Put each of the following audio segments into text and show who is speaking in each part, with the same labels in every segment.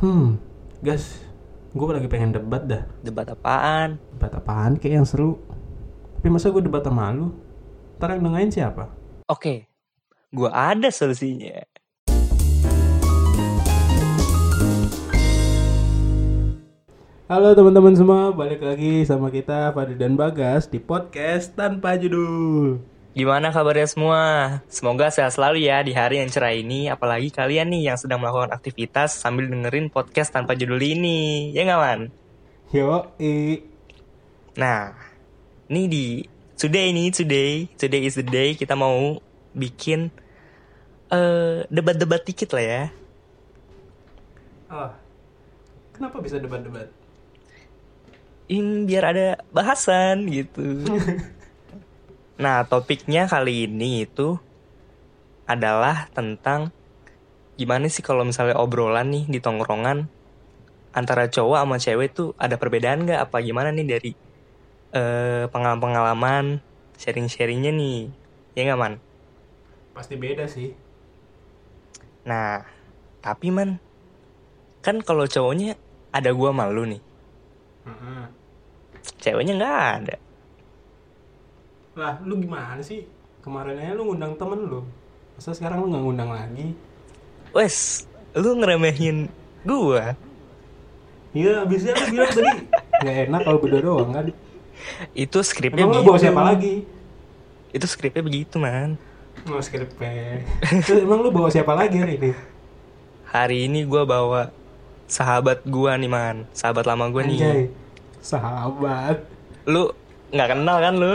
Speaker 1: Hmm, gas, gue lagi pengen debat dah.
Speaker 2: Debat apaan?
Speaker 1: Debat apaan kayak yang seru. Tapi masa gue debat sama lu? Ntar yang dengerin siapa?
Speaker 2: Oke, gua ada solusinya.
Speaker 1: Halo teman-teman semua, balik lagi sama kita Fadil dan Bagas di podcast tanpa judul.
Speaker 2: Gimana kabarnya semua? Semoga sehat selalu ya di hari yang cerah ini. Apalagi kalian nih yang sedang melakukan aktivitas sambil dengerin podcast tanpa judul ini. Ya nggak, Man?
Speaker 1: Yo, i.
Speaker 2: Nah, ini di today nih, today, today is the day kita mau bikin eh debat-debat dikit lah ya.
Speaker 1: Oh, kenapa bisa debat-debat?
Speaker 2: Ini biar ada bahasan gitu. nah, topiknya kali ini itu adalah tentang gimana sih kalau misalnya obrolan nih di tongkrongan antara cowok sama cewek tuh ada perbedaan nggak apa gimana nih dari eh, pengalaman-pengalaman sharing-sharingnya nih ya nggak man?
Speaker 1: Pasti beda sih.
Speaker 2: Nah, tapi man, kan kalau cowoknya ada gua malu nih,
Speaker 1: Heeh.
Speaker 2: ceweknya nggak ada.
Speaker 1: Lah, lu gimana sih? Kemarin aja lu ngundang temen lu. Masa sekarang lu nggak ngundang lagi?
Speaker 2: Wes, lu ngeremehin gua.
Speaker 1: Iya, abisnya lu bilang tadi nggak enak kalau berdua doang kan?
Speaker 2: Itu skripnya
Speaker 1: Emang lu
Speaker 2: begitu.
Speaker 1: bawa siapa lagi?
Speaker 2: Itu skripnya begitu, man.
Speaker 1: Oh, skripnya. Terus emang lu bawa siapa lagi hari ini?
Speaker 2: Hari ini gua bawa sahabat gua nih, man. Sahabat lama gua nih.
Speaker 1: Sahabat.
Speaker 2: Lu nggak kenal kan lu?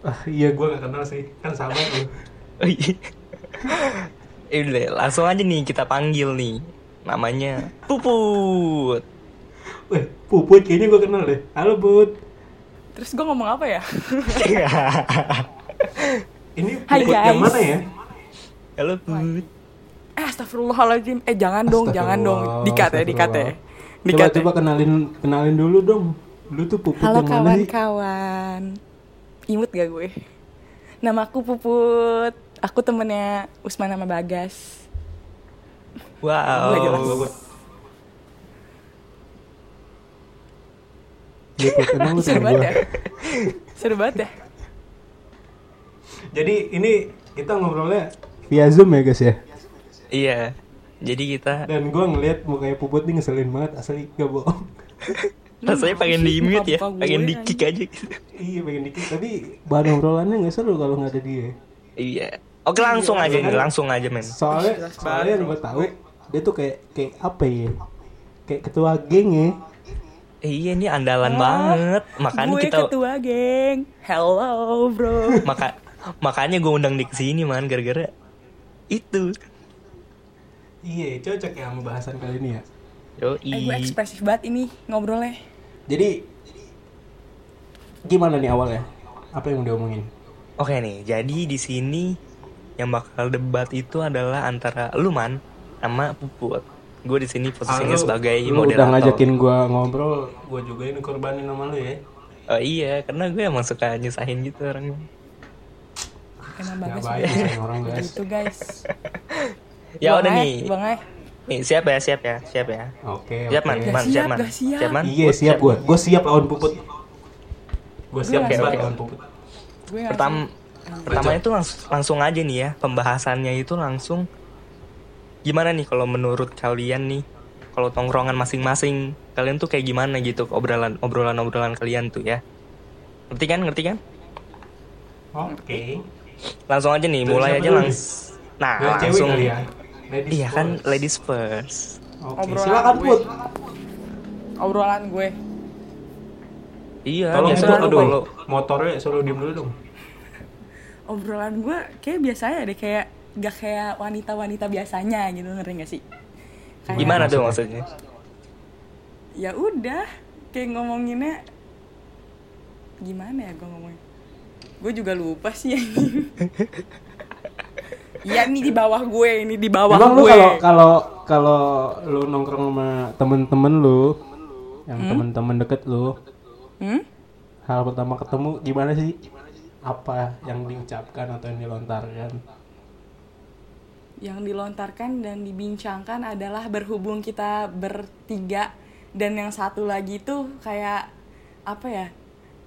Speaker 1: Ah, iya gua nggak kenal sih. Kan sahabat lu.
Speaker 2: Oh, iya. Eh, udah, langsung aja nih kita panggil nih. Namanya Puput.
Speaker 1: Weh, Puput kayaknya gua kenal deh. Halo, Put.
Speaker 3: Terus gue ngomong apa ya?
Speaker 1: Ini
Speaker 3: Hai,
Speaker 1: Puput yang
Speaker 3: guys.
Speaker 1: mana ya?
Speaker 2: Halo, Put.
Speaker 3: Eh astagfirullahaladzim Eh jangan dong, jangan dong Dikat ya, dikat ya. Dikat
Speaker 1: Coba
Speaker 3: ya
Speaker 1: coba kenalin kenalin dulu dong. Lu tuh Puput
Speaker 3: Halo
Speaker 1: yang mana sih?
Speaker 3: kawan-kawan Imut gak gue? Nama aku Puput Aku temennya Usman sama Bagas
Speaker 2: Wow.
Speaker 1: Iya. Emang lu
Speaker 3: Seru banget ya Seru banget ya
Speaker 1: Jadi ini kita ngobrolnya via Zoom ya, guys ya.
Speaker 2: Iya. Jadi kita
Speaker 1: Dan gua ngeliat mukanya Puput nih ngeselin banget asli gak bohong.
Speaker 2: Rasanya pengen di mute ya, pengen di kick aja gitu.
Speaker 1: iya pengen dikit tapi bahan obrolannya nggak seru kalau nggak ada dia.
Speaker 2: Iya. Oke langsung aja nih, langsung aja men.
Speaker 1: Soalnya soalnya yang gue tahu dia tuh kayak kayak apa ya? Kayak ketua geng ya.
Speaker 2: Eh, iya ini andalan banget, makanya
Speaker 3: Gue
Speaker 2: kita
Speaker 3: ketua geng Hello bro
Speaker 2: maka makanya gue undang di sini man gara-gara itu.
Speaker 1: Iya cocok ya sama bahasan kali ini ya.
Speaker 2: Yo
Speaker 3: Eh gue ekspresif banget ini ngobrolnya
Speaker 1: Jadi gimana nih awalnya? Apa yang udah omongin?
Speaker 2: Oke nih, jadi di sini yang bakal debat itu adalah antara lu man sama Puput. Gue di sini posisinya
Speaker 1: Ah, lu-
Speaker 2: sebagai
Speaker 1: lu
Speaker 2: moderator.
Speaker 1: udah ngajakin gua ngobrol, gua juga ini korbanin sama lu ya.
Speaker 2: Oh iya, karena gue emang suka nyusahin gitu orangnya.
Speaker 1: Baik
Speaker 3: udah
Speaker 1: sama orang guys.
Speaker 3: Gitu guys
Speaker 2: Ya udah nih.
Speaker 3: Buang aja
Speaker 2: Nih, siap ya, siap ya, siap ya.
Speaker 1: Oke.
Speaker 2: Siap man,
Speaker 1: oke.
Speaker 3: Gak
Speaker 2: man,
Speaker 3: siap,
Speaker 2: siap man.
Speaker 3: gak siap.
Speaker 2: man.
Speaker 1: Iya siap gua. Gua siap lawan Puput. Gua siap debat
Speaker 2: siap.
Speaker 1: lawan Puput.
Speaker 2: Pertama pertamanya itu langsung, langsung aja nih ya, pembahasannya itu langsung gimana nih kalau menurut kalian nih kalau tongkrongan masing-masing kalian tuh kayak gimana gitu obrolan obrolan obrolan kalian tuh ya ngerti kan ngerti kan
Speaker 1: Oke.
Speaker 2: langsung aja nih mulai aja
Speaker 1: dulu
Speaker 2: langsung nah
Speaker 1: Dari
Speaker 2: langsung
Speaker 1: kali ya. Ladies
Speaker 2: iya kan
Speaker 1: first.
Speaker 2: ladies first
Speaker 1: Oke,
Speaker 3: Obrolan
Speaker 1: silakan
Speaker 3: gue.
Speaker 1: Put.
Speaker 3: Obrolan gue
Speaker 2: iya
Speaker 1: Tolong
Speaker 2: biasa
Speaker 1: Put,
Speaker 2: tuh
Speaker 1: aduh.
Speaker 2: kalau
Speaker 1: Motornya suruh diem dulu dong.
Speaker 3: obrolan gue kayak biasanya deh kayak gak kayak wanita-wanita biasanya gitu ngerti gak sih? Kayak,
Speaker 2: gimana tuh
Speaker 1: maksudnya?
Speaker 3: Ya udah kayak ngomonginnya gimana ya gue ngomongin? Gue juga lupa sih. Iya ini di bawah gue, ini di bawah
Speaker 1: Emang
Speaker 3: gue.
Speaker 1: kalau kalau kalau lu nongkrong sama temen-temen lu, yang temen-temen deket lu,
Speaker 3: Hmm?
Speaker 1: hal pertama ketemu gimana sih? Apa yang diucapkan atau yang dilontarkan?
Speaker 3: yang dilontarkan dan dibincangkan adalah berhubung kita bertiga dan yang satu lagi tuh kayak apa ya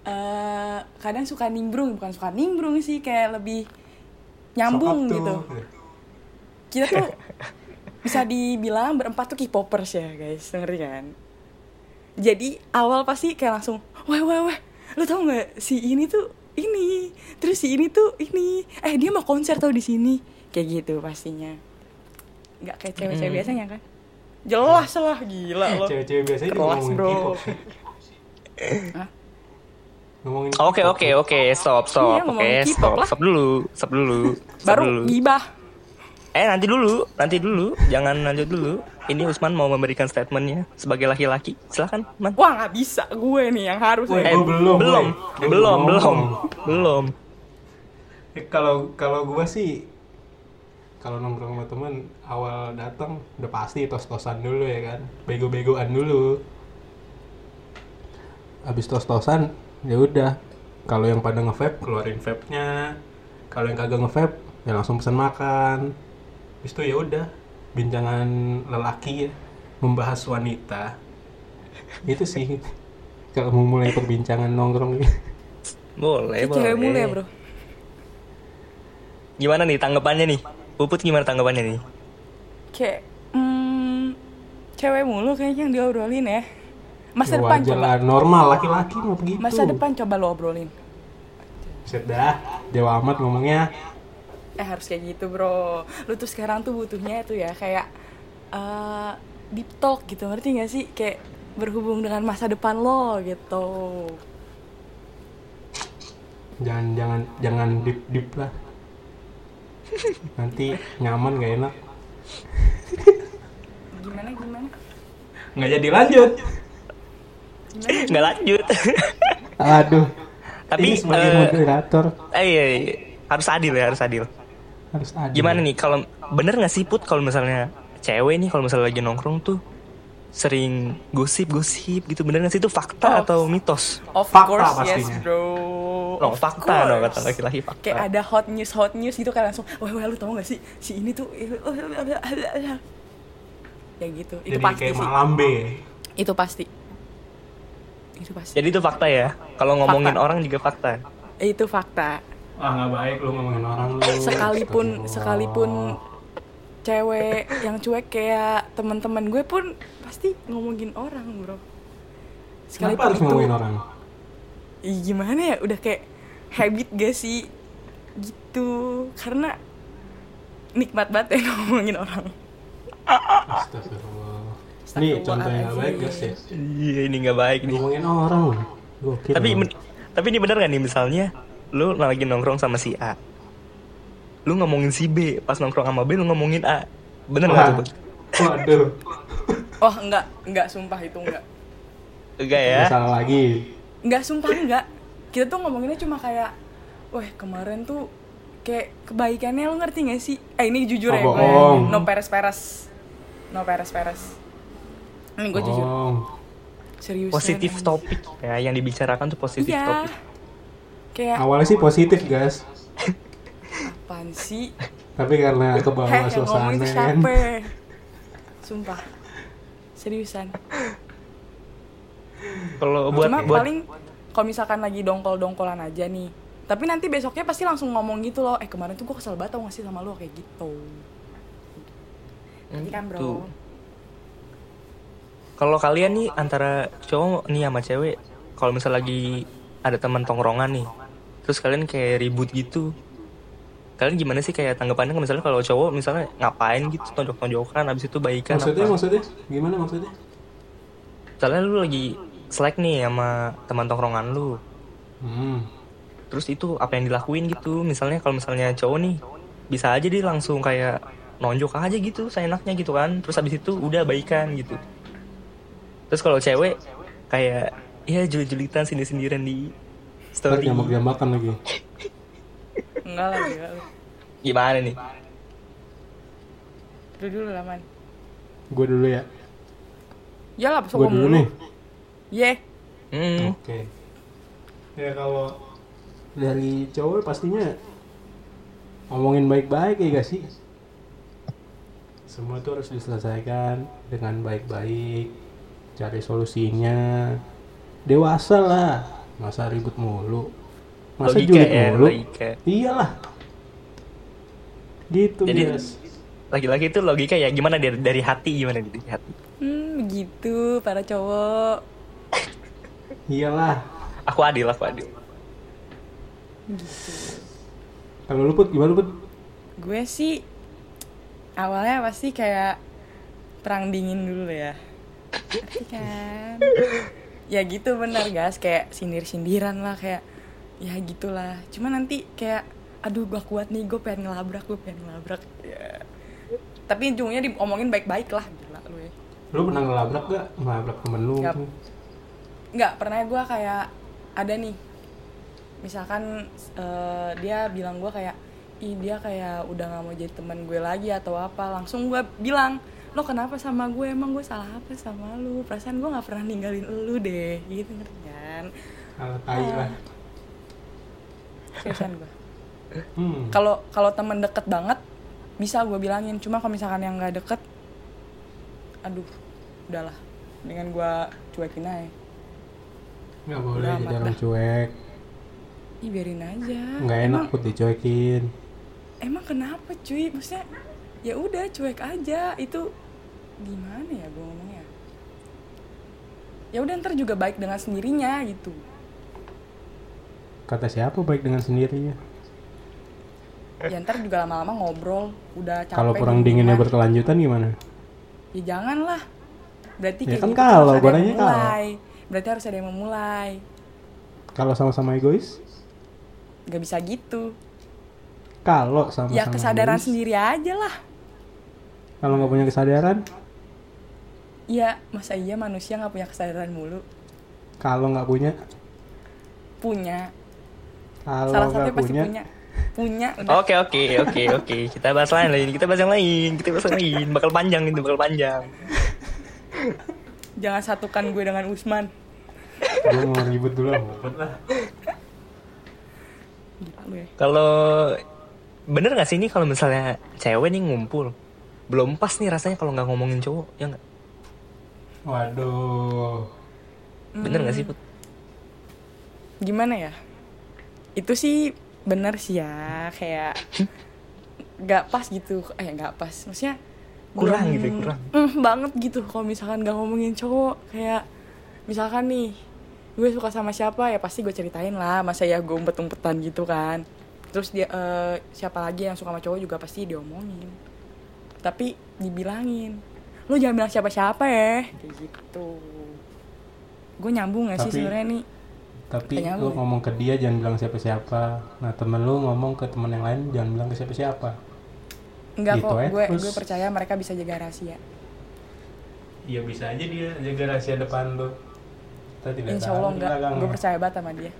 Speaker 3: eh kadang suka nimbrung bukan suka nimbrung sih kayak lebih nyambung
Speaker 1: tuh.
Speaker 3: gitu. kita tuh bisa dibilang berempat tuh K-popers ya guys. Ngerti kan? Jadi awal pasti kayak langsung wah wah wah lu tau nggak? Si ini tuh ini terus si ini tuh ini. Eh dia mau konser tau di sini. Kayak gitu pastinya. Nggak kayak cewek-cewek
Speaker 2: Mm.
Speaker 3: biasanya kan? Jelas lah gila loh.
Speaker 1: Cewek-cewek biasanya juga
Speaker 3: Kelas,
Speaker 1: ngomongin
Speaker 3: bro. Hah?
Speaker 1: Ngomongin
Speaker 2: Oke oke oke stop stop
Speaker 3: Iya,
Speaker 2: oke
Speaker 3: K-pop
Speaker 2: stop
Speaker 3: lah.
Speaker 2: stop dulu stop dulu stop
Speaker 3: baru
Speaker 2: dulu.
Speaker 3: gibah
Speaker 2: Eh nanti dulu, nanti dulu, jangan lanjut dulu. Ini Usman mau memberikan statementnya sebagai laki-laki. Silakan, Man.
Speaker 3: wah nggak bisa gue nih yang harus ya.
Speaker 1: belum,
Speaker 2: belum,
Speaker 1: woi. Gua
Speaker 2: belum,
Speaker 1: belum
Speaker 2: belum,
Speaker 1: ngomong.
Speaker 2: belum.
Speaker 1: Eh, kalau kalau gua sih kalau nongkrong sama temen awal datang udah pasti tos-tosan dulu ya kan bego-begoan dulu habis tos-tosan ya udah kalau yang pada nge-vape keluarin vape-nya kalau yang kagak nge-vape ya langsung pesan makan habis itu ya udah bincangan lelaki ya membahas wanita itu sih kalau mau mulai perbincangan nongkrong
Speaker 2: Boleh,
Speaker 3: Kayak
Speaker 2: boleh.
Speaker 3: cewek mulu ya bro
Speaker 2: Gimana nih tanggapannya nih? Puput gimana tanggapannya nih?
Speaker 3: kayak hmm, cewek mulu kayaknya yang diobrolin ya masa
Speaker 1: Ya
Speaker 3: depan coba
Speaker 1: lah, normal laki-laki mau begitu
Speaker 3: masa depan coba lo obrolin
Speaker 1: Set dah, dewa amat ngomongnya.
Speaker 3: eh harus kayak gitu bro lu tuh sekarang tuh butuhnya itu ya kayak eh deep talk gitu ngerti gak sih kayak berhubung dengan masa depan lo gitu
Speaker 1: Jangan jangan jangan deep deep lah. Nanti nyaman gak enak.
Speaker 3: gimana gimana
Speaker 1: Nggak jadi lanjut.
Speaker 2: Nggak lanjut.
Speaker 1: Aduh.
Speaker 2: Tapi,
Speaker 1: ini sebagai
Speaker 2: eh,
Speaker 1: moderator
Speaker 2: eh, iya, iya. harus adil ya, harus adil.
Speaker 1: harus ada.
Speaker 2: Gimana nih kalau bener nggak sih Put kalau misalnya cewek nih kalau misalnya lagi nongkrong tuh sering gosip-gosip gitu bener nggak sih itu fakta
Speaker 3: Oh.
Speaker 2: atau mitos?
Speaker 3: of
Speaker 1: Fakta
Speaker 3: course yes
Speaker 1: pastinya.
Speaker 3: bro
Speaker 2: No,
Speaker 3: Of
Speaker 2: fakta no kata laki-laki fakta.
Speaker 3: kayak ada hot news hot news gitu kan langsung wah wah lu tau gak sih si ini tuh ya gitu itu
Speaker 1: Jadi
Speaker 3: pasti
Speaker 1: kayak
Speaker 3: sih
Speaker 1: malambe.
Speaker 3: itu pasti itu pasti
Speaker 2: Jadi itu fakta ya. Kalau ngomongin
Speaker 3: Fakta.
Speaker 2: orang juga fakta.
Speaker 3: itu fakta
Speaker 1: Ah nggak baik lu ngomongin orang lu.
Speaker 3: sekalipun sekalipun cewek yang cuek kayak teman-teman gue pun pasti ngomongin orang bro
Speaker 1: Kenapa harus ngomongin orang?
Speaker 3: Ih, gimana ya udah kayak habit gak sih gitu karena nikmat banget ya ngomongin orang
Speaker 1: Astagfirullah. Ini contoh yang nggak baik guys ya.
Speaker 2: Iya ini nggak baik nih.
Speaker 1: Ngomongin orang. Gokil.
Speaker 2: Tapi
Speaker 1: lu.
Speaker 2: men- tapi ini bener gak nih misalnya lu lagi nongkrong sama si A, lu ngomongin si B, pas nongkrong sama B lu ngomongin A, bener nggak tuh?
Speaker 1: Wah.
Speaker 2: Put?
Speaker 1: Waduh.
Speaker 3: oh enggak enggak sumpah itu enggak
Speaker 2: Enggak ya?
Speaker 1: Salah lagi.
Speaker 3: enggak sumpah enggak kita tuh ngomonginnya cuma kayak wah kemarin tuh kayak kebaikannya lo ngerti gak sih eh ini jujur
Speaker 1: Oh,
Speaker 3: ya gue
Speaker 1: bohong.
Speaker 3: no peres peres no peres peres ini gue jujur
Speaker 1: Oh.
Speaker 3: serius
Speaker 2: Positif topik ya, yang dibicarakan tuh positif
Speaker 3: iya
Speaker 2: topik.
Speaker 3: kayak
Speaker 1: Awalnya sih positif guys.
Speaker 3: apaan sih
Speaker 1: Tapi karena ke
Speaker 3: Heh,
Speaker 1: bawah
Speaker 3: yang ngomong
Speaker 1: suasana kan.
Speaker 3: Sumpah. Seriusan.
Speaker 2: Kalau buat
Speaker 3: Cuma
Speaker 2: buat
Speaker 3: paling kalau misalkan lagi dongkol-dongkolan aja nih. Tapi nanti besoknya pasti langsung ngomong gitu loh. Eh kemarin tuh gue kesel banget tau gak sih sama lo kayak gitu. Nanti kan bro.
Speaker 2: Tuh. Kalau kalian nih antara cowok nih sama cewek, kalau misal lagi ada teman tongkrongan nih, terus kalian kayak ribut gitu, kalian gimana sih kayak tanggapannya misalnya kalau cowok misalnya ngapain gitu tonjok-tonjokan, abis itu baikan
Speaker 1: Maksudnya
Speaker 2: apa?
Speaker 1: maksudnya gimana maksudnya?
Speaker 2: Misalnya lu lagi slack nih sama teman tongkrongan lu,
Speaker 1: Hmm.
Speaker 2: terus itu apa yang dilakuin gitu, misalnya kalau misalnya cowok nih bisa aja dia langsung kayak nonjok aja gitu, seenaknya gitu kan, terus abis itu udah baikan gitu. Terus kalau cewek kayak ya julit-julitan sini-sendirian di story.
Speaker 1: jambak-jambakan lagi.
Speaker 3: Enggak lah, enggak lah.
Speaker 2: Gimana nih?
Speaker 3: Lu dulu lah, Man.
Speaker 1: Gue dulu ya.
Speaker 3: Ya lah,
Speaker 1: Gue dulu nih.
Speaker 3: Ye.
Speaker 2: Hmm,
Speaker 1: Oke. Ya kalau dari cowok pastinya ngomongin baik-baik ya gak sih? semua tuh harus diselesaikan dengan baik-baik cari solusinya. Dewasa lah. Masa ribut mulu? Masa
Speaker 2: logika
Speaker 1: julid
Speaker 2: ya
Speaker 1: mulu?
Speaker 2: logika.
Speaker 1: Iyalah. Gitu
Speaker 2: Jadi- lagi-lagi itu logika ya. Gimana dari dari hati gimana dari hati?
Speaker 3: Hmm, begitu para cowok.
Speaker 1: iyalah.
Speaker 2: Aku adil aku adil.
Speaker 1: Kalau lu put gimana put?
Speaker 3: Gue sih awalnya pasti kayak perang dingin dulu ya. Kan? ya gitu bener guys, kayak sindir-sindiran lah kayak ya gitulah. Cuma nanti kayak aduh gua kuat nih, gue pengen ngelabrak, gue pengen ngelabrak. Ya. Tapi ujungnya diomongin baik-baik lah, gila lu ya.
Speaker 1: lu pernah ngelabrak gak ngelabrak temen lu
Speaker 3: Nggak.
Speaker 1: gitu?
Speaker 3: nggak pernah gue kayak ada nih misalkan eh, dia bilang gue kayak ih dia kayak udah nggak mau jadi teman gue lagi atau apa langsung gue bilang lo kenapa sama gue? Emang gue salah apa sama lu? Perasaan gue nggak pernah ninggalin lu deh gitu ngerti kan?
Speaker 1: Kalau tai lah.
Speaker 3: Seriusan gue.
Speaker 1: Hmm.
Speaker 3: kalau kalau teman deket banget bisa gue bilangin. Cuma kalau misalkan yang nggak deket aduh udahlah. Dengan gue cuekin aja.
Speaker 1: Nggak boleh
Speaker 3: Udah
Speaker 1: jadi orang cuek.
Speaker 3: Ih biarin aja.
Speaker 1: Nggak enak
Speaker 3: Emang-
Speaker 1: put dicuekin.
Speaker 3: Emang kenapa cuy? Maksudnya ya udah cuek aja. Itu gimana ya gue ngomongnya? Ya udah ntar juga baik dengan sendirinya gitu.
Speaker 1: Kata siapa baik dengan sendirinya?
Speaker 3: Ya ntar juga lama-lama ngobrol udah capek
Speaker 1: kalau perang
Speaker 3: di
Speaker 1: dinginnya berkelanjutan gimana?
Speaker 3: Ya jangan lah berarti
Speaker 1: Ya kan
Speaker 3: gitu
Speaker 1: kalau,
Speaker 3: yang
Speaker 1: nanya kalau.
Speaker 3: berarti harus ada yang memulai.
Speaker 1: Kalau sama-sama egois?
Speaker 3: Nggak bisa gitu.
Speaker 1: Kalau sama-sama
Speaker 3: ya kesadaran
Speaker 1: egois,
Speaker 3: sendiri aja lah.
Speaker 1: Kalau nggak punya kesadaran
Speaker 3: ya masa iya manusia nggak punya kesadaran mulu?
Speaker 1: Kalau nggak punya?
Speaker 3: Punya.
Speaker 1: Kalau
Speaker 3: salah satunya pasti
Speaker 1: punya?
Speaker 3: punya.
Speaker 2: Oke oke oke oke. Kita bahas lain lain kita bahas yang lain. Kita bahas yang lain. Bakal panjang itu bakal panjang.
Speaker 3: Jangan satukan gue dengan Usman.
Speaker 1: Gue mau ribut dulu. Ribut lah.
Speaker 3: Gila lu ya.
Speaker 2: Kalau bener nggak sih ini kalau misalnya cewek nih ngumpul? Belum pas nih rasanya kalau nggak ngomongin cowok ya nggak
Speaker 1: waduh.
Speaker 2: Bener nggak sih Put?
Speaker 3: gimana ya? Itu sih bener sih ya kayak nggak pas gitu. Eh nggak pas. Maksudnya
Speaker 2: Kurang
Speaker 3: belum-
Speaker 2: gitu, kurang.
Speaker 3: mm, banget gitu kalau misalkan nggak ngomongin cowok. Kayak misalkan nih gue suka sama siapa ya pasti gue ceritain lah masa ya gue umpet-umpetan gitu kan. Terus dia eh, siapa lagi yang suka sama cowok juga pasti diomongin. Tapi dibilangin lu jangan bilang siapa-siapa ya. Kayak gitu. Gue nyambung gak sih
Speaker 1: Tapi-
Speaker 3: sebenarnya nih?
Speaker 1: tapi lu ngomong ke dia jangan bilang siapa-siapa. Nah temen lu ngomong ke temen yang lain jangan bilang ke siapa-siapa.
Speaker 3: Enggak
Speaker 1: Gitu
Speaker 3: kok,
Speaker 1: ya,
Speaker 3: gue gue percaya mereka bisa jaga rahasia.
Speaker 1: iya bisa aja dia jaga rahasia depan lu. Kita tidak
Speaker 3: Insya Allah enggak,
Speaker 1: belakang.
Speaker 3: gue percaya banget sama dia.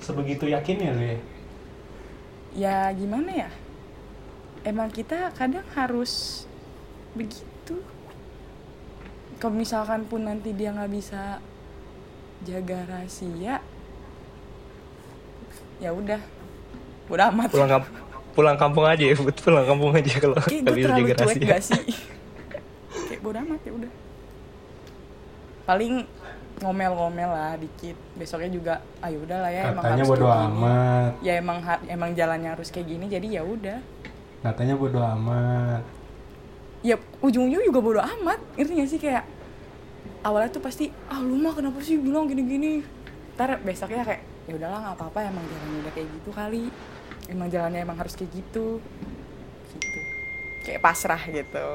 Speaker 1: sebegitu yakinnya lu ya?
Speaker 3: Ya gimana ya? Emang kita kadang harus begitu. Kalau misalkan pun nanti dia nggak bisa jaga rahasia, ya udah, udah amat.
Speaker 2: pulang kamp pulang kampung aja ya pulang kampung aja kalau nggak bisa jaga
Speaker 3: cuek
Speaker 2: rahasia
Speaker 3: gak sih? Kayak bodo amat ya udah. Paling ngomel-ngomel lah dikit. Besoknya juga, ayo udah lah ya emang
Speaker 1: katanya
Speaker 3: harus
Speaker 1: bodo
Speaker 3: kayak gini.
Speaker 1: amat
Speaker 3: Ya emang emang jalannya harus kayak gini jadi ya udah.
Speaker 1: katanya bodo amat
Speaker 3: Ya ujung-ujung juga bodo amat. Ngerti gak sih kayak awalnya tuh pasti ah lu mah kenapa sih bilang gini-gini. Ntar besoknya kayak ya udahlah nggak apa-apa emang jalannya udah kayak gitu kali. Emang jalannya emang harus kayak gitu. Gitu. Kayak pasrah gitu.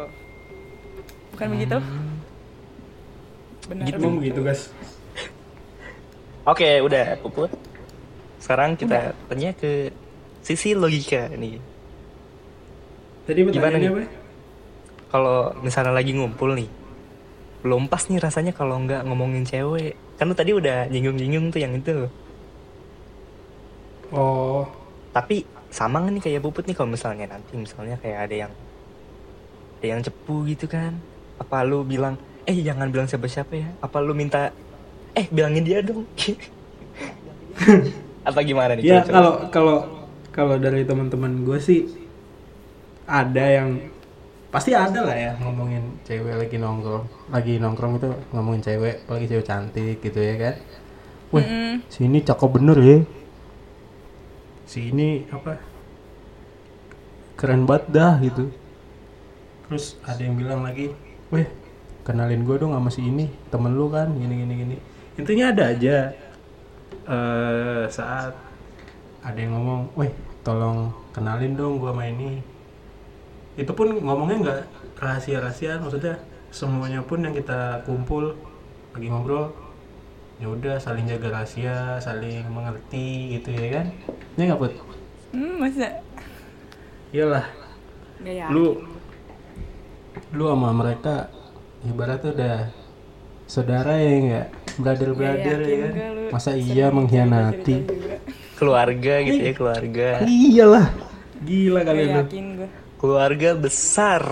Speaker 3: Bukan begitu? Benar.
Speaker 2: Gitu.
Speaker 1: begitu guys
Speaker 2: oke udah puput sekarang kita tanya ke sisi logika nih
Speaker 1: tadi
Speaker 2: Gimana
Speaker 1: pertanyaannya
Speaker 2: nih?
Speaker 1: apa
Speaker 2: kalau misalnya lagi ngumpul nih belum pas nih rasanya kalau nggak ngomongin cewek. Kan lu tadi udah nyinggung-nyinggung tuh yang itu.
Speaker 1: Oh.
Speaker 2: Tapi sama nggak nih kayak puput nih kalau misalnya nanti misalnya kayak ada yang ada yang cepu gitu kan? Apa lu bilang eh jangan bilang siapa-siapa ya. Apa lu minta eh bilangin dia dong. Apa gimana nih
Speaker 1: ya kalau kalau kalau dari teman-teman gue sih ada yang pasti ada lah ya ngomongin cewek lagi nongkrong. Lagi nongkrong itu ngomongin cewek apalagi cewek cantik gitu ya kan. Wah
Speaker 3: Mm-mm.
Speaker 1: si ini cakep bener ya. Si ini apa? Keren banget dah gitu. Terus ada yang bilang lagi weh kenalin gue dong sama si ini temen lu kan gini gini gini. Intinya ada aja. Eh saat ada yang ngomong weh tolong kenalin dong gue sama ini itu pun ngomongnya nggak rahasia rahasia maksudnya semuanya pun yang kita kumpul lagi ngobrol ya udah saling jaga rahasia saling mengerti gitu ya kan ya nggak put
Speaker 3: Hmm, masa?
Speaker 1: iyalah
Speaker 3: yakin.
Speaker 1: lu lu sama mereka ibaratnya udah saudara ya nggak brother brother ya
Speaker 3: yakin
Speaker 1: kan masa iya mengkhianati.
Speaker 2: Keluarga gitu ya, keluarga.
Speaker 1: iyalah gila kalian
Speaker 3: yakin gue.
Speaker 2: Keluarga besar.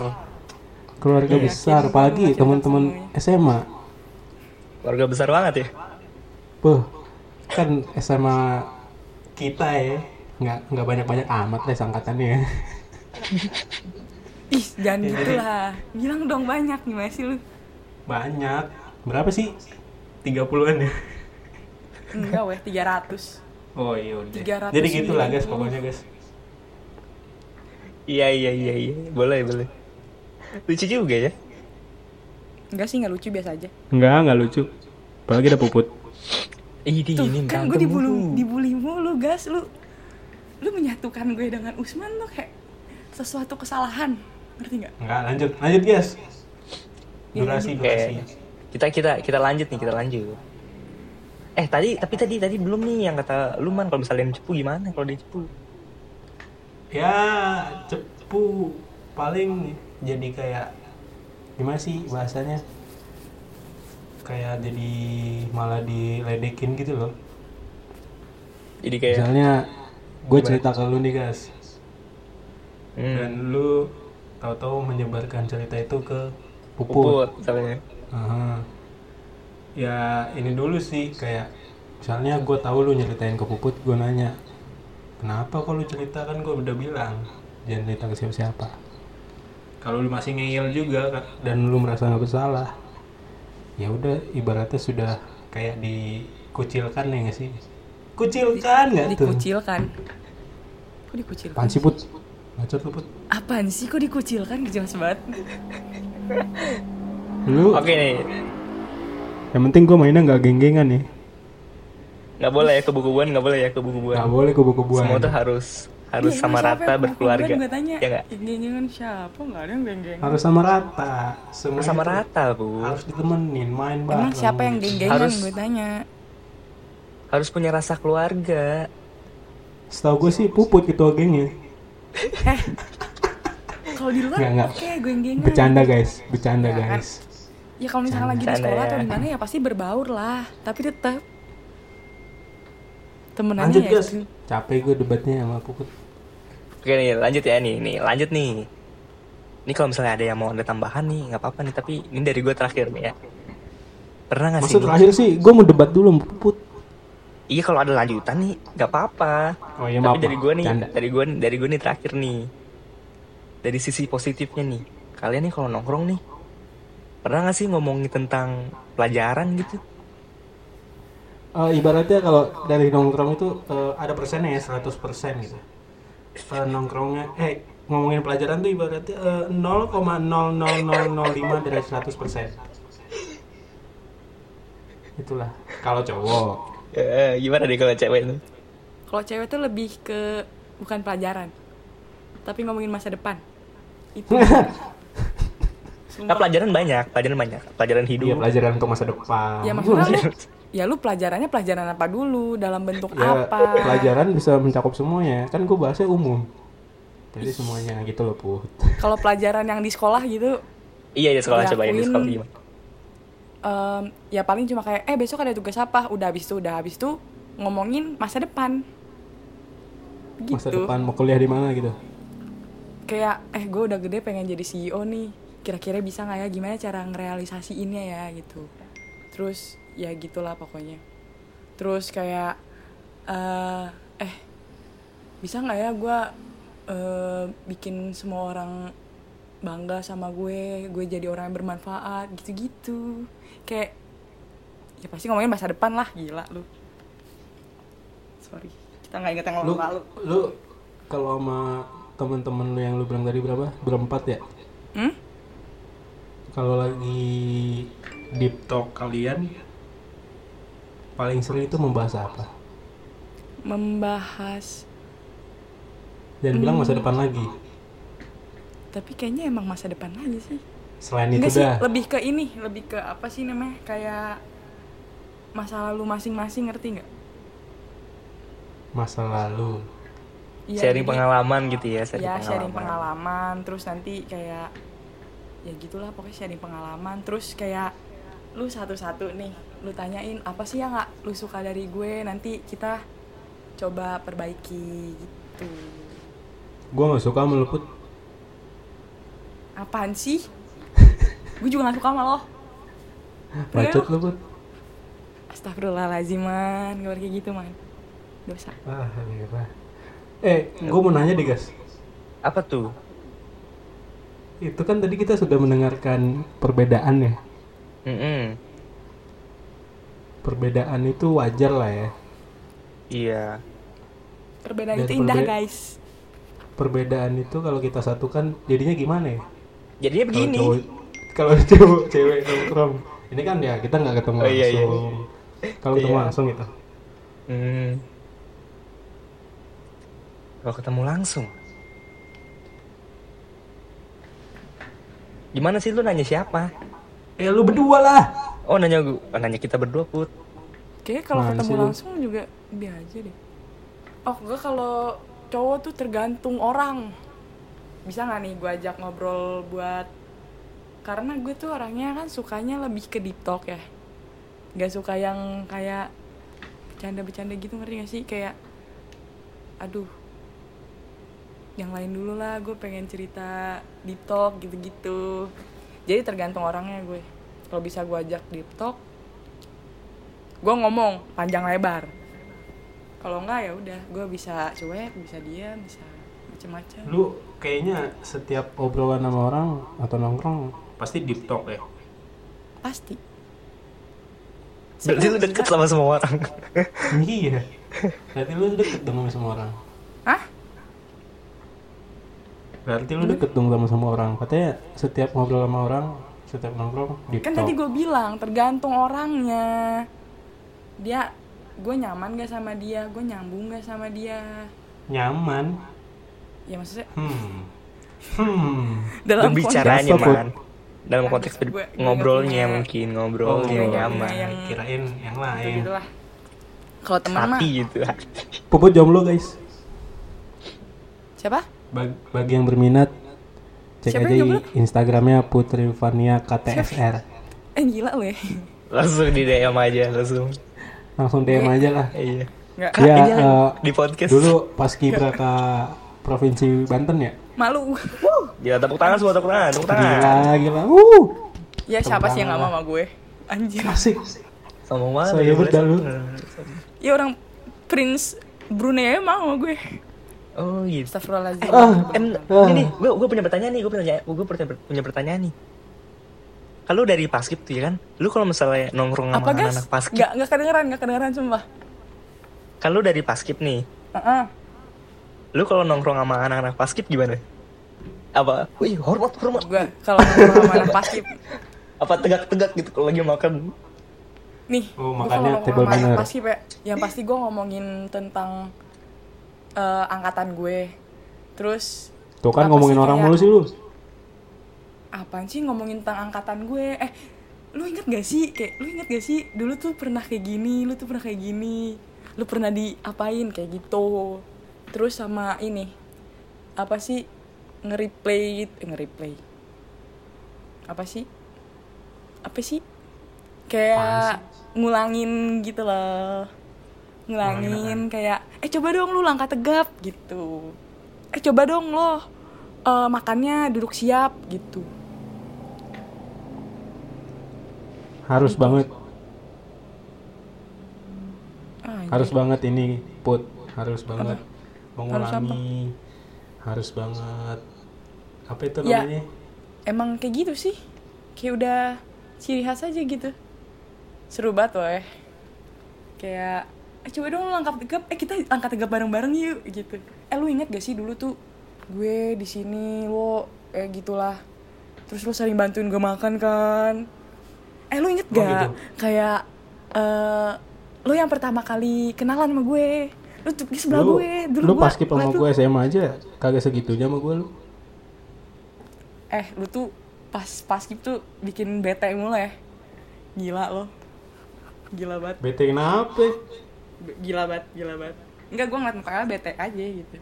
Speaker 1: keluarga
Speaker 3: Iya,
Speaker 1: besar apalagi teman-teman. SMA
Speaker 2: Keluarga besar banget ya.
Speaker 1: Puh, kan SMA kita ya nggak nggak banyak banyak amat deh sangkatannya ya.
Speaker 3: Ih, jangan
Speaker 1: Iya,
Speaker 3: gitu lah. Bilang dong banyak gimana sih lu?
Speaker 1: banyak berapa sih 30-an ya
Speaker 3: Enggak weh, 300.
Speaker 1: oh iya udah
Speaker 3: 300
Speaker 1: jadi gitulah guys pokoknya guys
Speaker 2: Iya iya iya iya. Boleh boleh. Lucu juga ya.
Speaker 3: Enggak sih, enggak lucu biasa aja.
Speaker 1: nggak nggak lucu apalagi ada puput
Speaker 2: Ih, di
Speaker 3: Tuh,
Speaker 2: ini
Speaker 3: kan gue dibully,
Speaker 2: mulu.
Speaker 3: dibully mulu, gas lu. Lu menyatukan gue dengan Usman tuh kayak sesuatu kesalahan. Ngerti nggak?
Speaker 1: nggak lanjut lanjut guys
Speaker 3: Iya,
Speaker 1: durasi
Speaker 2: Oke.
Speaker 1: durasi
Speaker 2: Kita kita kita lanjut nih, kita lanjut. Eh tadi tapi tadi tadi belum nih yang kata lu man kalau misalnya cepu gimana kalau dia cepu?
Speaker 1: Ya cepu paling jadi kayak gimana sih bahasanya? Kayak jadi malah diledekin gitu loh.
Speaker 2: Jadi kayak
Speaker 1: misalnya gue cerita ke lu nih guys.
Speaker 2: Hmm,
Speaker 1: dan lu tahu-tahu menyebarkan cerita itu ke puput,
Speaker 2: puput misalnya.
Speaker 1: Aha. ya ini dulu sih kayak misalnya gue tahu lu nyeritain ke puput gue nanya kenapa kok lu cerita kan gue udah bilang jangan cerita ke siapa-siapa kalau lu masih ngeyel juga Kak, dan lu merasa nggak bersalah ya udah ibaratnya sudah kayak dikucilkan ya nggak sih kucilkan nggak tuh
Speaker 3: Dikucilkan. Kok dikucilkan?
Speaker 1: Apaan sih put ngacot lu put
Speaker 3: Apaan sih kok dikucilkan? Jelas banget.
Speaker 1: lu
Speaker 2: Oke nih,
Speaker 1: yang penting gue mainnya nggak geng-gengan ya
Speaker 2: nggak boleh ya kebukuan, nggak boleh ya kebukuan.
Speaker 1: nggak boleh kubu-kubuan
Speaker 2: Semua tuh harus harus
Speaker 3: Iya,
Speaker 2: sama rata berkeluarga.
Speaker 3: Gua tanya.
Speaker 2: Ya nggak?
Speaker 3: Siapa? Enggak ada yang geng-gengan.
Speaker 1: harus sama rata semua
Speaker 2: Sama
Speaker 1: itu
Speaker 2: rata bu.
Speaker 1: harus ditemenin main bareng
Speaker 3: Emang siapa yang geng-gengan
Speaker 2: Harus-
Speaker 3: gue tanya?
Speaker 2: Harus punya rasa keluarga.
Speaker 1: setahu gue sih puput ketua gengnya
Speaker 3: Eh. Kalau di luar
Speaker 1: Nggak, nggak.
Speaker 3: oke geng-gengan.
Speaker 1: bercanda guys bercanda
Speaker 3: Ya kan?
Speaker 1: guys
Speaker 3: Ya kalau misalnya lagi di sekolah
Speaker 2: ya.
Speaker 3: atau di mana ya pasti berbaur lah, tapi tetap temenannya
Speaker 1: lanjut
Speaker 3: ya.
Speaker 1: guys capek gue debatnya sama puput
Speaker 2: Oke nih lanjut ya nih, nih lanjut nih. Ini kalau misalnya ada yang mau ada tambahan nih, nggak apa-apa nih. Tapi ini dari gue terakhir nih ya. Pernah nggak sih?
Speaker 1: maksud terakhir sih gue mau debat dulu sama puput
Speaker 2: Iya kalau ada lanjutan nih, nggak apa-apa.
Speaker 1: oh iya
Speaker 2: Tapi
Speaker 1: maaf
Speaker 2: dari gue nih,
Speaker 1: Canda.
Speaker 2: dari gue dari gue nih terakhir nih. Dari sisi positifnya nih, kalian nih kalau nongkrong nih, pernah nggak sih ngomongin tentang pelajaran gitu?
Speaker 1: Eh, ibaratnya kalau dari nongkrong itu eh, ada persennya ya 100% gitu Eh, nongkrongnya eh ngomongin pelajaran tuh ibaratnya eh, 0,00005 dari 100% itulah kalau cowok
Speaker 2: Eh, gimana deh kalau cewek itu?
Speaker 3: Kalau cewek tuh lebih ke bukan pelajaran, tapi ngomongin masa depan. Itu.
Speaker 2: Nah, pelajaran banyak, pelajaran banyak, pelajaran hidup.
Speaker 1: Iya pelajaran untuk masa depan.
Speaker 3: Ya maksudnya ya lu pelajarannya pelajaran apa dulu, dalam bentuk
Speaker 1: Ya,
Speaker 3: apa?
Speaker 1: pelajaran bisa mencakup semuanya. Kan gue bahasnya umum. Jadi semuanya gitu loh, Put.
Speaker 3: Kalau pelajaran yang di sekolah gitu,
Speaker 2: Iya, di sekolah coba ya di sekolah gimana?
Speaker 3: em, ya paling cuma kayak, eh besok ada tugas apa? Udah habis itu, udah habis itu ngomongin masa depan. Gitu.
Speaker 1: Masa depan mau kuliah di mana gitu.
Speaker 3: Kayak, eh gue udah gede pengen jadi CEO nih. Kira-kira bisa nggak ya? Gimana cara ngerealisasiinnya ya gitu. Terus ya gitulah pokoknya. Terus kayak, eh, eh bisa nggak ya gue eh, bikin semua orang bangga sama gue gue jadi orang yang bermanfaat gitu-gitu. Kayak ya pasti ngomongin masa depan lah gila lu. Sorry kita nggak inget yang
Speaker 1: lu
Speaker 3: lalu-lalu.
Speaker 1: lu kalau sama temen-temen lu yang lu bilang tadi berapa? Berempat ya?
Speaker 3: Hmm?
Speaker 1: kalau lagi deep talk kalian paling sering itu membahas apa
Speaker 3: membahas
Speaker 1: dan bilang masa
Speaker 3: Hmm.
Speaker 1: depan lagi
Speaker 3: tapi kayaknya emang masa depan aja sih
Speaker 1: selain itu
Speaker 3: sih,
Speaker 1: dah
Speaker 3: lebih ke ini, lebih ke apa sih namanya? Kayak masa lalu masing-masing ngerti nggak?
Speaker 1: masa lalu
Speaker 3: Iya,
Speaker 2: sharing
Speaker 3: jadi-
Speaker 2: pengalaman gitu ya sharing
Speaker 3: ya
Speaker 2: pengalaman.
Speaker 3: sharing pengalaman terus nanti kayak ya gitulah pokoknya sharing pengalaman terus kayak lu satu-satu nih lu tanyain apa sih yang nggak lu suka dari gue? Nanti kita coba perbaiki gitu.
Speaker 1: Gua nggak suka sama lu Put.
Speaker 3: apaan sih? Gue juga nggak suka sama lo.
Speaker 1: Bacot lu Put.
Speaker 3: Astagfirullahaladzim man gak kayak gitu man. Dosa
Speaker 1: ah gila. eh gua mau nanya deh guys
Speaker 2: apa tuh?
Speaker 1: Itu kan tadi kita sudah mendengarkan perbedaan ya.
Speaker 2: Mm-mm.
Speaker 1: Perbedaan itu wajar lah ya
Speaker 2: iya
Speaker 3: perbedaan
Speaker 1: Dan
Speaker 3: itu indah
Speaker 1: perbe-
Speaker 3: guys
Speaker 1: perbedaan itu kalau kita satukan jadinya gimana ya
Speaker 2: jadinya begini
Speaker 1: kalau cowok cewek nongkrong ini kan ya kita nggak ketemu
Speaker 2: Oh, iya, iya.
Speaker 1: langsung kalau ketemu
Speaker 2: Iya.
Speaker 1: langsung gitu
Speaker 2: Hmm. Kalau ketemu langsung. Gimana sih lu nanya siapa?
Speaker 1: eh lu berdua lah
Speaker 2: Oh nanya oh, nanya kita berdua put.
Speaker 3: Kayaknya kalau ketemu langsung juga biasa deh. Oh, gue kalau cowok tuh tergantung orang. Bisa nggak nih gue ajak ngobrol buat karena gue tuh orangnya kan sukanya lebih ke deep talk ya. Gak suka yang kayak bercanda-bercanda gitu ngerti gak sih? Kayak aduh yang lain dulu lah gue pengen cerita deep talk gitu-gitu jadi tergantung orangnya gue kalau bisa gue ajak deep talk gue ngomong panjang lebar. Kalau enggak ya udah gue bisa cuek bisa diam bisa macem-macem.
Speaker 1: Lu kayaknya setiap obrolan sama orang atau nongkrong pasti deep talk ya?
Speaker 3: Pasti.
Speaker 2: Berarti lu deket sama semua orang.
Speaker 1: iya. Berarti lu deket dong sama semua orang.
Speaker 3: Hah?
Speaker 1: berarti lu deket dong sama semua orang. Katanya setiap ngobrol sama orang setiap nongkrong deep
Speaker 3: kan tadi gue bilang tergantung orangnya. Dia gue nyaman gak sama dia? Gue nyambung gak sama dia?
Speaker 1: Nyaman.
Speaker 3: Ya maksudnya
Speaker 1: hmm. Hmm.
Speaker 3: Dalam
Speaker 1: Put.
Speaker 2: man. Dalam konteks
Speaker 3: Gue- gue
Speaker 2: ngobrolnya
Speaker 3: punya-
Speaker 2: mungkin
Speaker 1: Oh,
Speaker 2: ngobrolnya
Speaker 3: iya, iya,
Speaker 2: nyaman.
Speaker 3: iya, yang-
Speaker 1: kirain yang lain.
Speaker 3: gitu lah. Kalau teman mah
Speaker 2: gitu.
Speaker 1: Puput jomblo guys.
Speaker 3: Siapa?
Speaker 1: Bag- bagi yang berminat cek
Speaker 3: Siapa
Speaker 1: aja instagramnya Putri Vania KTSR
Speaker 3: eh gila lo ya.
Speaker 2: Langsung di DM aja langsung.
Speaker 1: langsung DM aja lah.
Speaker 2: Iya.
Speaker 3: nggak
Speaker 2: Kak,
Speaker 1: Ya,
Speaker 2: ini
Speaker 1: eh,
Speaker 2: di podcast.
Speaker 1: dulu pas kibra ke provinsi Banten ya?
Speaker 3: Malu.
Speaker 2: Ya tepuk tangan semua tepuk tangan, tepuk tangan.
Speaker 1: gila gila. Uh
Speaker 3: ya siapa sih yang gak mau sama gue? Anjir.
Speaker 1: Asik.
Speaker 2: Sombong banget.
Speaker 1: Saya
Speaker 2: ya,
Speaker 1: bedah lu.
Speaker 3: ya orang Prince Brunei mau sama gue
Speaker 2: Oh gitu.
Speaker 3: Astagfirullahaladzim
Speaker 1: Ah.
Speaker 2: Em,
Speaker 1: Ah.
Speaker 2: ini gue gue punya pertanyaan nih, gue punya gue punya, punya pertanyaan nih. Kalau dari paskib tuh ya kan, lu kalau misalnya nongkrong sama
Speaker 3: apa guys
Speaker 2: anak-anak paskib,
Speaker 3: nggak nggak kedengeran nggak kedengeran sumpah
Speaker 2: kalau dari paskib nih,
Speaker 3: Heeh.
Speaker 2: lu kalau nongkrong sama anak-anak paskib gimana? Apa? Wih, hormat hormat.
Speaker 3: gue kalau ngobrol sama anak paskib
Speaker 2: Apa tegak-tegak gitu kalau lagi makan?
Speaker 3: nih
Speaker 1: Oh, makanya
Speaker 3: kalau sama anak
Speaker 1: manner.
Speaker 3: paskib ya yang pasti gue ngomongin tentang eh, angkatan gue. Terus
Speaker 1: tuh kan ngomongin orang mulu sih lu
Speaker 3: apaan sih ngomongin tentang angkatan gue? Eh lu inget gak sih? Kayak lu inget gak sih? Dulu tuh pernah kayak gini lu tuh pernah kayak gini. Lu pernah diapain? Kayak gitu. Terus sama ini apa sih? Nge-replay eh, nge-replay. Apa sih? Apa sih? Kayak ngulangin gitu loh ngulangin kayak eh coba dong lu langkah tegap gitu. Eh coba dong lo eh, makannya duduk siap gitu.
Speaker 1: Harus banget.
Speaker 3: Ah,
Speaker 1: harus banget ini put. Harus banget mengulangi. Harus banget apa itu
Speaker 3: Ya.
Speaker 1: namanya?
Speaker 3: emang kayak gitu sih. Kayak udah ciri khas aja gitu. Seru banget loh ya kayak eh coba dong lu angkat tegap. Eh kita angkat tegap bareng-bareng yuk gitu. Eh lu inget gak sih dulu tuh gue di sini lo eh gitulah. Terus lu sering bantuin gue makan kan. Eh lu inget
Speaker 1: Oh,
Speaker 3: gak
Speaker 1: gitu.
Speaker 3: kayak eh lu yang pertama kali kenalan sama gue? Lu tuh di sebelah
Speaker 1: lu,
Speaker 3: gue dulu
Speaker 1: lu
Speaker 3: gue
Speaker 1: pas sama gue SMA aja kagak segitunya sama gue lu.
Speaker 3: Eh lu tuh pas pas tuh bikin bete mulu ya. Gila lo. Gila banget.
Speaker 1: Bete kenapa
Speaker 3: gila banget gila banget enggak gue ngeliat mukanya bete aja gitu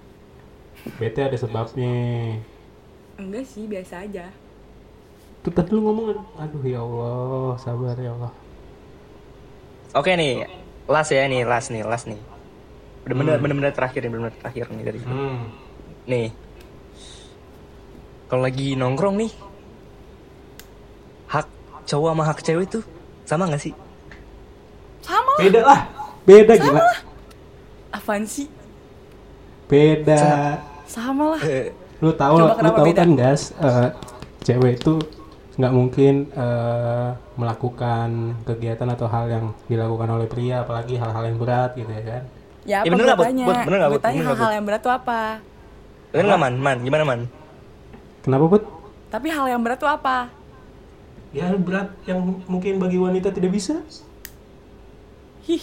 Speaker 1: bete ada sebabnya
Speaker 3: enggak sih biasa aja
Speaker 1: tuh tadi lu ngomong aduh ya Allah sabar ya Allah
Speaker 2: Oke nih, last ya nih, last nih, last nih. Bener-bener
Speaker 1: Hmm.
Speaker 2: bener-bener terakhir nih, bener-bener terakhir nih dari sini.
Speaker 1: hmm.
Speaker 2: Nih. Kalau lagi nongkrong nih, hak cowok sama hak cewek itu sama gak sih?
Speaker 3: sama
Speaker 1: beda lah beda gila
Speaker 3: apaan sih?
Speaker 1: Beda.
Speaker 3: Sama. Lah.
Speaker 2: Eh,
Speaker 1: lu tahu
Speaker 3: Coba
Speaker 1: lu tahu
Speaker 3: beda?
Speaker 1: kan gas eh, cewek itu nggak mungkin eh, melakukan kegiatan atau hal yang dilakukan oleh pria apalagi hal-hal yang berat gitu ya kan?
Speaker 3: Ya apa
Speaker 2: Ya, bener nggak,
Speaker 3: tanya tanya
Speaker 2: Bener nggak,
Speaker 3: hal-hal yang berat tuh apa?
Speaker 2: Bener nggak man? Man, gimana man?
Speaker 1: kenapa put
Speaker 3: tapi hal yang berat tuh apa?
Speaker 1: Ya berat yang mungkin bagi wanita tidak bisa.
Speaker 3: Hih,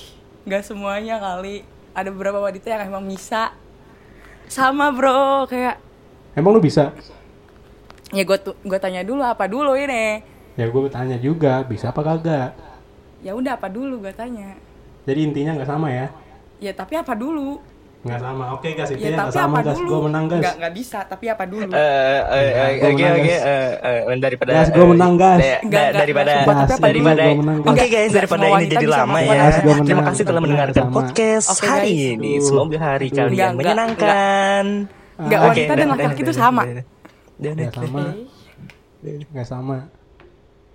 Speaker 3: nggak semuanya kali. Ada beberapa wanita yang emang bisa. Sama bro, kayak
Speaker 1: emang lu bisa
Speaker 3: ya gue tuh gue tanya dulu apa dulu ini.
Speaker 1: ya gue tanya juga bisa apa kagak
Speaker 3: Ya udah apa dulu gue tanya.
Speaker 1: jadi intinya nggak sama ya
Speaker 3: Ya tapi apa dulu?
Speaker 1: Nggak sama. Oke gas
Speaker 3: Ya
Speaker 1: intinya
Speaker 3: tapi
Speaker 1: nggak sama
Speaker 3: dulu?
Speaker 1: gue menang gas
Speaker 3: Nggak nggak bisa, tapi apa dulu?
Speaker 2: Eh, eh, eh, oke oke
Speaker 1: guys.
Speaker 2: eh, eh, daripada
Speaker 1: Gas, gua menang, gas.
Speaker 2: da-
Speaker 3: Enggak,
Speaker 2: da-
Speaker 3: enggak,
Speaker 2: daripada daripada
Speaker 1: dulu? Gua menang,
Speaker 2: oke guys daripada ini jadi lama ya. terima kasih telah mendengarkan podcast hari
Speaker 3: guys.
Speaker 2: ini. Semoga hari kalian
Speaker 3: Enggak, enggak,
Speaker 2: menyenangkan.
Speaker 3: Enggak,
Speaker 2: Oke,
Speaker 3: wanita dan laki-laki
Speaker 2: udah,
Speaker 3: sama.
Speaker 1: nggak sama. Nggak sama